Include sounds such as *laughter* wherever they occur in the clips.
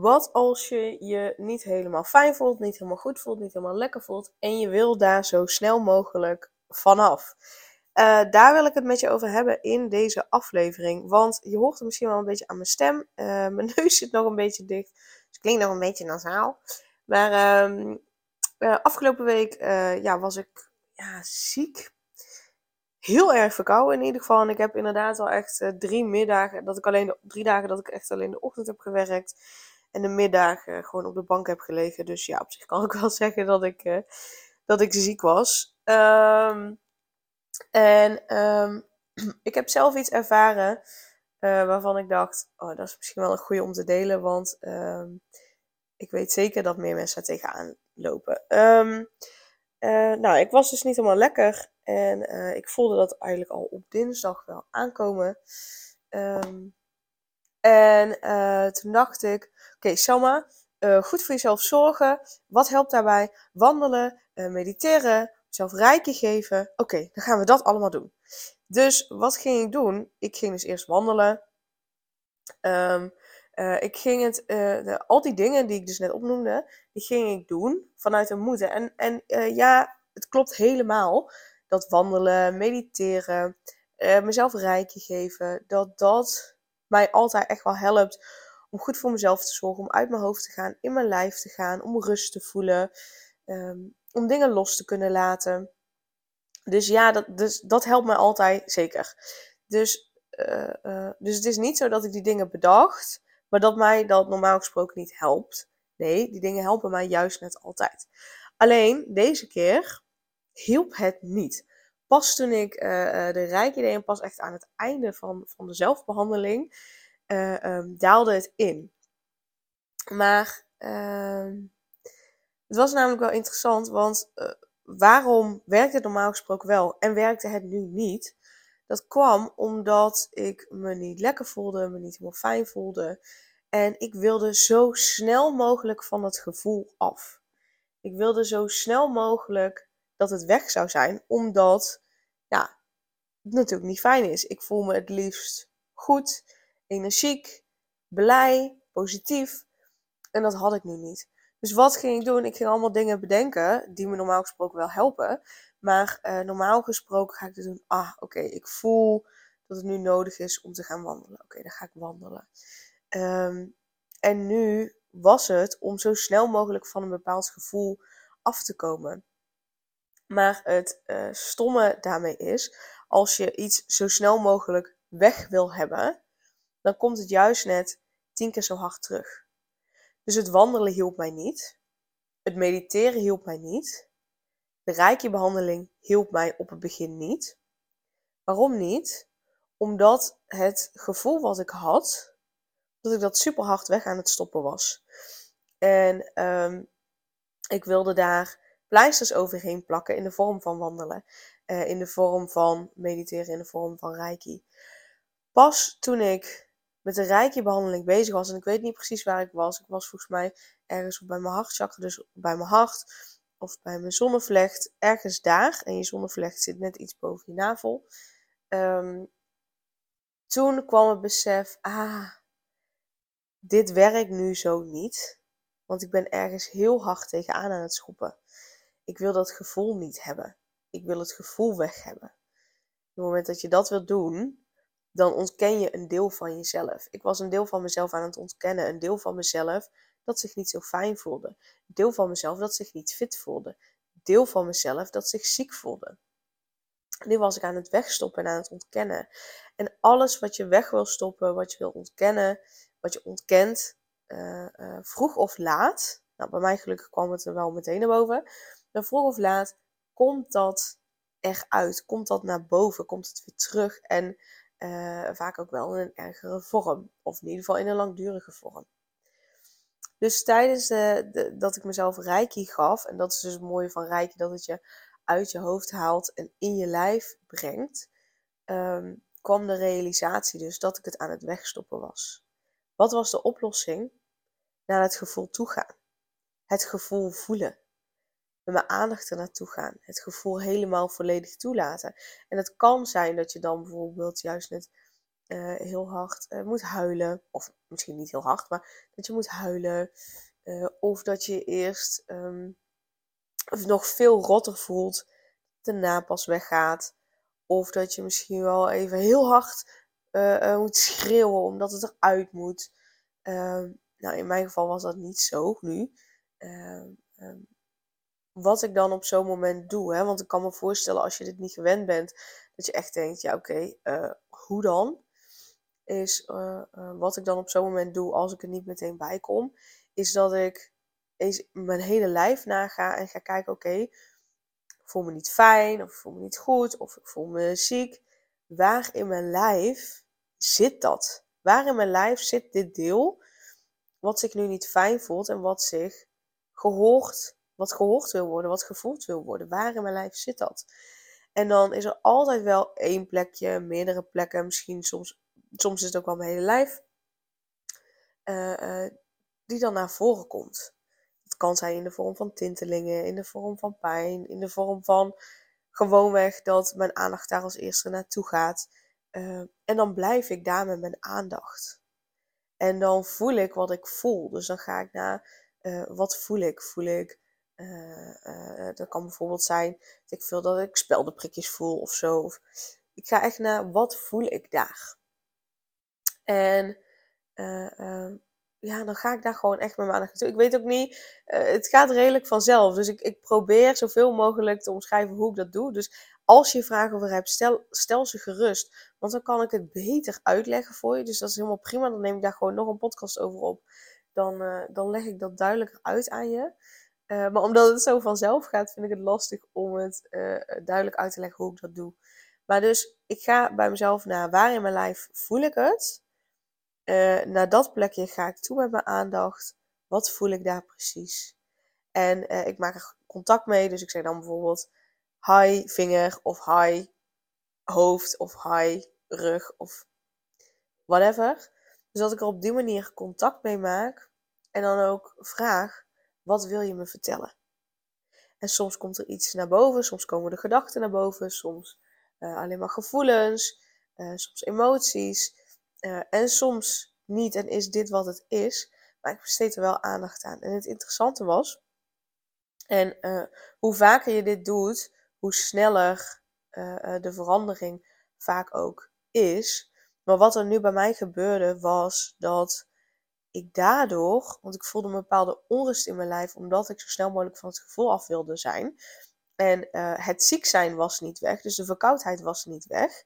Wat als je je niet helemaal fijn voelt, niet helemaal goed voelt, niet helemaal lekker voelt en je wil daar zo snel mogelijk vanaf? Uh, daar wil ik het met je over hebben in deze aflevering. Want je hoort het misschien wel een beetje aan mijn stem. Uh, *laughs* mijn neus zit nog een beetje dicht. Dus klinkt nog een beetje nasaal. Maar uh, afgelopen week ja, was ik ja, ziek. Heel erg verkouden in ieder geval. En ik heb inderdaad al echt drie middagen, dat ik alleen de, drie dagen dat ik echt alleen de ochtend heb gewerkt. En de middag gewoon op de bank heb gelegen. Dus ja, op zich kan ik *laughs* wel zeggen dat ik, dat ik ziek was. Ehm en um, *clears throat* ik heb zelf iets ervaren uh, waarvan ik dacht, oh, dat is misschien wel een goede om te delen, want um, ik weet zeker dat meer mensen er tegenaan lopen. Nou, ik was dus niet helemaal lekker en ik voelde dat eigenlijk al op dinsdag wel aankomen. En toen dacht ik, oké, okay, Selma, goed voor jezelf zorgen. Wat helpt daarbij? Wandelen, mediteren, zelf rijke geven. Oké, dan gaan we dat allemaal doen. Dus wat ging ik doen? Ik ging dus eerst wandelen. Uh, ik ging het, de, al die dingen die ik dus net opnoemde, die ging ik doen vanuit een moeten. En, en ja, het klopt helemaal. Dat wandelen, mediteren, mezelf rijke geven, dat dat mij altijd echt wel helpt om goed voor mezelf te zorgen, om uit mijn hoofd te gaan, in mijn lijf te gaan, om rust te voelen. Um, om dingen los te kunnen laten. Dus ja, dat, dus, dat helpt mij altijd zeker. Dus, uh, uh, dus het is niet zo dat ik die dingen bedacht, maar dat mij dat normaal gesproken niet helpt. Nee, die dingen helpen mij juist net altijd. Alleen deze keer hielp het niet. Pas toen ik uh, de rijke deed en pas echt aan het einde van, van de zelfbehandeling, um, daalde het in. Maar ehm, het was namelijk wel interessant, want uh, waarom werkte het normaal gesproken wel en werkte het nu niet? Dat kwam omdat ik me niet lekker voelde, me niet helemaal fijn voelde. En ik wilde zo snel mogelijk van het gevoel af. Ik wilde zo snel mogelijk dat het weg zou zijn, omdat ja, het natuurlijk niet fijn is. Ik voel me het liefst goed, energiek, blij, positief. En dat had ik nu niet. Dus wat ging ik doen? Ik ging allemaal dingen bedenken die me normaal gesproken wel helpen. Maar uh, normaal gesproken ga ik dus doen. Ah, oké, ik voel dat het nu nodig is om te gaan wandelen. Oké, dan ga ik wandelen. Um, en nu was het om zo snel mogelijk van een bepaald gevoel af te komen. Maar het uh, stomme daarmee is, als je iets zo snel mogelijk weg wil hebben, dan komt het juist net tien keer zo hard terug. Dus het wandelen hielp mij niet. Het mediteren hielp mij niet. De reiki-behandeling hielp mij op het begin niet. Waarom niet? Omdat het gevoel wat ik had, dat ik dat super hard weg aan het stoppen was. En um, ik wilde daar pleisters overheen plakken in de vorm van wandelen. Uh, in de vorm van mediteren, in de vorm van reiki. Pas toen ik met de reiki-behandeling bezig was. En ik weet niet precies waar ik was. Ik was volgens mij ergens bij mijn hartchakra, dus bij mijn hart. Of bij mijn zonnevlecht, ergens daar. En je zonnevlecht zit net iets boven je navel. Um, toen kwam het besef, ah, dit werkt nu zo niet. Want ik ben ergens heel hard tegenaan aan het schoppen. Ik wil dat gevoel niet hebben. Ik wil het gevoel weg hebben. Op het moment dat je dat wilt doen, dan ontken je een deel van jezelf. Ik was een deel van mezelf aan het ontkennen. Een deel van mezelf dat zich niet zo fijn voelde. Een deel van mezelf dat zich niet fit voelde. Een deel van mezelf dat zich ziek voelde. Nu was ik aan het wegstoppen en aan het ontkennen. En alles wat je weg wil stoppen, wat je wil ontkennen, wat je ontkent, uh, uh, vroeg of laat. Nou, bij mij gelukkig kwam het er wel meteen naar boven. Maar vroeg of laat komt dat eruit. Komt dat naar boven. Komt het weer terug. En uh, vaak ook wel in een ergere vorm. Of in ieder geval in een langdurige vorm. Dus tijdens de, dat ik mezelf reiki gaf, en dat is dus het mooie van reiki, dat het je uit je hoofd haalt en in je lijf brengt, ehm, kwam de realisatie dus dat ik het aan het wegstoppen was. Wat was de oplossing? Naar het gevoel toe gaan. Het gevoel voelen. Mijn aandacht er naartoe gaan. Het gevoel helemaal volledig toelaten. En het kan zijn dat je dan bijvoorbeeld juist net uh, heel hard uh, moet huilen. Of misschien niet heel hard, maar dat je moet huilen. Uh, of dat je eerst um, nog veel rotter voelt. Daarna pas weggaat. Of dat je misschien wel even heel hard moet schreeuwen omdat het eruit moet. Ehm, nou, in mijn geval was dat niet zo nu. Ehm, wat ik dan op zo'n moment doe. Hè? Want ik kan me voorstellen als je dit niet gewend bent, dat je echt denkt, ja oké, okay, hoe dan? is uh, uh, wat ik dan op zo'n moment doe als ik er niet meteen bij kom, is dat ik eens mijn hele lijf naga en ga kijken, oké, ik voel me niet fijn, of ik voel me niet goed, of ik voel me ziek. Waar in mijn lijf zit dat? Waar in mijn lijf zit dit deel wat zich nu niet fijn voelt en wat zich gehoord, wat gehoord wil worden, wat gevoeld wil worden? Waar in mijn lijf zit dat? En dan is er altijd wel één plekje, meerdere plekken, misschien soms soms is het ook wel mijn hele lijf, uh, uh, die dan naar voren komt. Het kan zijn in de vorm van tintelingen, in de vorm van pijn, in de vorm van gewoonweg dat mijn aandacht daar als eerste naartoe gaat. Uh, en dan blijf ik daar met mijn aandacht. En dan voel ik wat ik voel. Dus dan ga ik naar wat voel ik? Voel ik. Dat kan bijvoorbeeld zijn dat ik veel dat ik speldenprikjes voel of zo. Of, ik ga echt naar wat voel ik daar. En uh, ja, dan ga ik daar gewoon echt met mijn aandacht naartoe. Ik weet ook niet, uh, het gaat redelijk vanzelf. Dus ik, ik probeer zoveel mogelijk te omschrijven hoe ik dat doe. Dus als je vragen over hebt, stel, stel ze gerust. Want dan kan ik het beter uitleggen voor je. Dus dat is helemaal prima. Dan neem ik daar gewoon nog een podcast over op. Dan, uh, dan leg ik dat duidelijker uit aan je. Uh, maar omdat het zo vanzelf gaat, vind ik het lastig om het duidelijk uit te leggen hoe ik dat doe. Maar dus, ik ga bij mezelf naar waar in mijn lijf voel ik het. Uh, naar dat plekje ga ik toe met mijn aandacht. Wat voel ik daar precies? En ik maak er contact mee. Dus ik zeg dan bijvoorbeeld hi vinger of hi hoofd of hi rug of whatever. Dus dat ik er op die manier contact mee maak. En dan ook vraag, wat wil je me vertellen? En soms komt er iets naar boven, soms komen de gedachten naar boven, soms uh, alleen maar gevoelens, soms emoties. Uh, en soms niet en is dit wat het is. Maar ik besteed er wel aandacht aan. En het interessante was, en hoe vaker je dit doet, hoe sneller de verandering vaak ook is. Maar wat er nu bij mij gebeurde was dat ik daardoor, want ik voelde een bepaalde onrust in mijn lijf, omdat ik zo snel mogelijk van het gevoel af wilde zijn. En uh, het ziek zijn was niet weg, dus de verkoudheid was niet weg.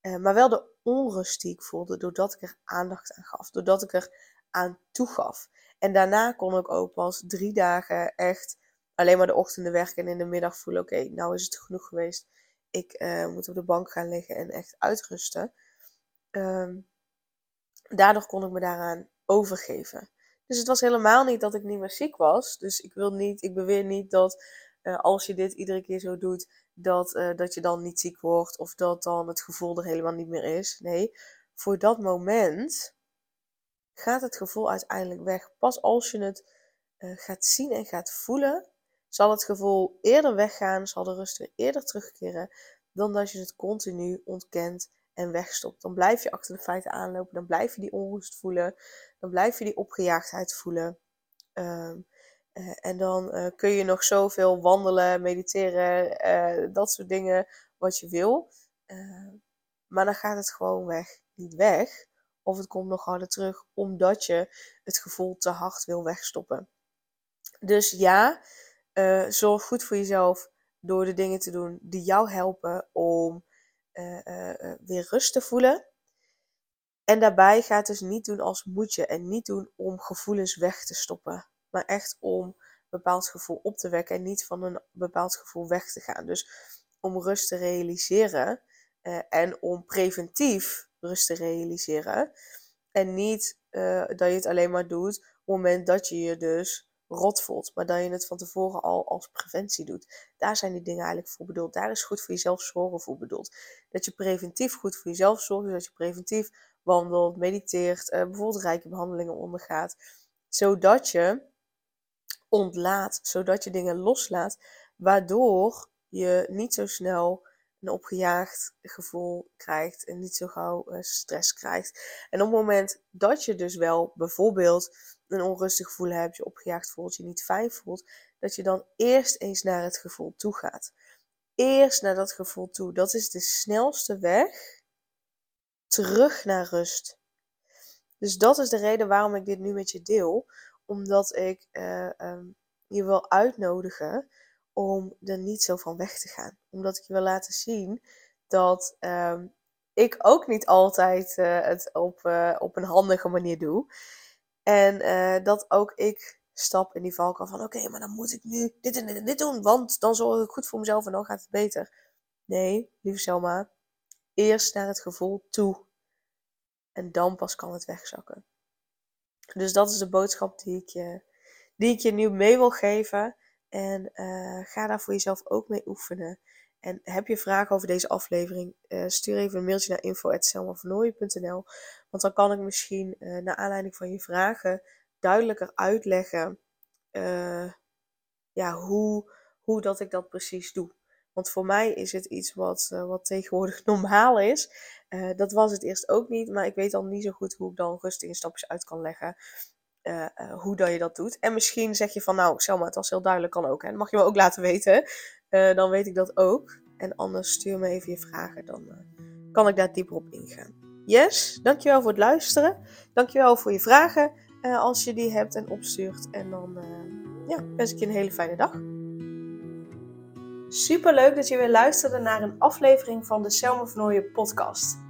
Uh, maar wel de onrust die ik voelde doordat ik er aandacht aan gaf, doordat ik er aan toegaf. En daarna kon ik ook pas drie dagen echt alleen maar de ochtenden werken en in de middag voelen: oké, nou is het genoeg geweest. Ik uh, moet op de bank gaan liggen en echt uitrusten. Um, daardoor kon ik me daaraan overgeven. Dus het was helemaal niet dat ik niet meer ziek was. Dus ik wil niet, ik beweer niet dat uh, als je dit iedere keer zo doet, dat, uh, dat je dan niet ziek wordt of dat dan het gevoel er helemaal niet meer is. Nee, voor dat moment gaat het gevoel uiteindelijk weg. Pas als je het uh, gaat zien en gaat voelen, zal het gevoel eerder weggaan, zal de rust weer eerder terugkeren, dan dat je het continu ontkent en wegstopt. Dan blijf je achter de feiten aanlopen, dan blijf je die onrust voelen, dan blijf je die opgejaagdheid voelen. Uh, uh, en dan uh, kun je nog zoveel wandelen, mediteren, uh, dat soort dingen, wat je wil. maar dan gaat het gewoon weg, niet weg. Of het komt nog harder terug, omdat je het gevoel te hard wil wegstoppen. Dus ja, zorg goed voor jezelf door de dingen te doen die jou helpen om weer rust te voelen. En daarbij ga het dus niet doen als moet je en niet doen om gevoelens weg te stoppen maar echt om een bepaald gevoel op te wekken en niet van een bepaald gevoel weg te gaan. Dus om rust te realiseren en om preventief rust te realiseren. En niet dat je het alleen maar doet moment dat je je dus rot voelt, maar dat je het van tevoren al als preventie doet. Daar zijn die dingen eigenlijk voor bedoeld. Daar is goed voor jezelf zorgen voor bedoeld. Dat je preventief goed voor jezelf zorgt, dat je preventief wandelt, mediteert, uh, bijvoorbeeld rijke behandelingen ondergaat, zodat je ontlaat, zodat je dingen loslaat, waardoor je niet zo snel een opgejaagd gevoel krijgt en niet zo gauw uh, stress krijgt. En op het moment dat je dus wel bijvoorbeeld een onrustig gevoel hebt, je opgejaagd voelt, je niet fijn voelt, dat je dan eerst eens naar het gevoel toe gaat. Eerst naar dat gevoel toe. Dat is de snelste weg terug naar rust. Dus dat is de reden waarom ik dit nu met je deel. Omdat ik uh, um, je wil uitnodigen om er niet zo van weg te gaan. Omdat ik je wil laten zien dat um, ik ook niet altijd uh, het op, uh, op een handige manier doe. En uh, dat ook ik stap in die valkuil van oké, maar dan moet ik nu dit en dit en dit doen, want dan zorg ik goed voor mezelf en dan gaat het beter. Nee, lieve Selma, eerst naar het gevoel toe. En dan pas kan het wegzakken. Dus dat is de boodschap die ik je, die ik je nu mee wil geven. En uh, ga daar voor jezelf ook mee oefenen. En heb je vragen over deze aflevering, uh, stuur even een mailtje naar info.selmavernooien.nl Want dan kan ik misschien uh, naar aanleiding van je vragen duidelijker uitleggen ja, hoe, hoe dat ik dat precies doe. Want voor mij is het iets wat, wat tegenwoordig *laughs* normaal is. dat was het eerst ook niet, maar ik weet al niet zo goed hoe ik dan rustig in stapjes uit kan leggen. Hoe dat je dat doet. En misschien zeg je van, nou, Selma, het was heel duidelijk, kan ook. Hè? Dat mag je me ook laten weten. Uh, dan weet ik dat ook. En anders stuur me even je vragen, dan kan ik daar dieper op ingaan. Yes, dankjewel voor het luisteren. Dankjewel voor je vragen, als je die hebt en opstuurt. En dan ja, wens ik je een hele fijne dag. Super leuk dat je weer luisterde naar een aflevering van de Selma Vernooien podcast.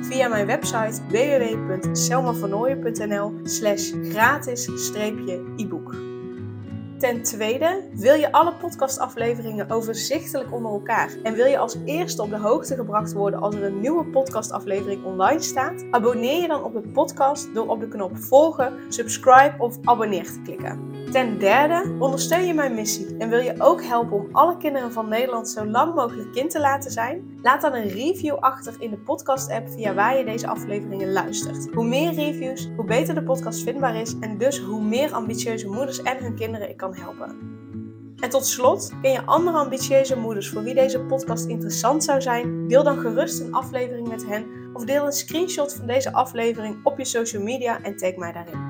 via mijn website www.selmavernooien.nl slash gratis-e-book. Ten tweede, wil je alle podcastafleveringen overzichtelijk onder elkaar en wil je als eerste op de hoogte gebracht worden als er een nieuwe podcastaflevering online staat? Abonneer je dan op de podcast door op de knop volgen, subscribe of abonneer te klikken. Ten derde, ondersteun je mijn missie en wil je ook helpen om alle kinderen van Nederland zo lang mogelijk kind te laten zijn? Laat dan een review achter in de podcast-app via waar je deze afleveringen luistert. Hoe meer reviews, hoe beter de podcast vindbaar is en dus hoe meer ambitieuze moeders en hun kinderen ik kan helpen. En tot slot, ken je andere ambitieuze moeders voor wie deze podcast interessant zou zijn? Deel dan gerust een aflevering met hen of deel een screenshot van deze aflevering op je social media en tag mij daarin.